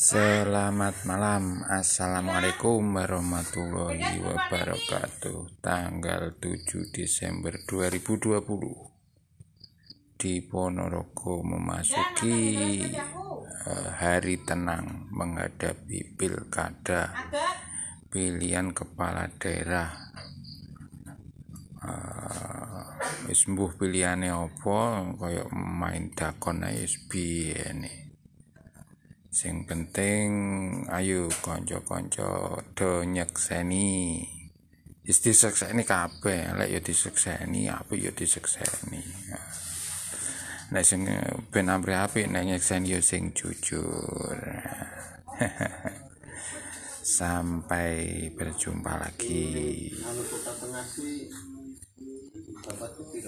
Selamat malam. Assalamualaikum warahmatullahi wabarakatuh. Tanggal 7 Desember 2020 Di Ponorogo memasuki uh, hari tenang menghadapi pilkada. Pilihan kepala daerah. Uh, wis mbuh pilihane apa? Kaya main dakon wis biyen sing penting ayo konco-konco do nyekseni. Isti sekseni kabeh lek yo disekseni apa yo disekseni. Nah sing ben ambre apik nek nyekseni yo sing jujur. Sampai berjumpa lagi.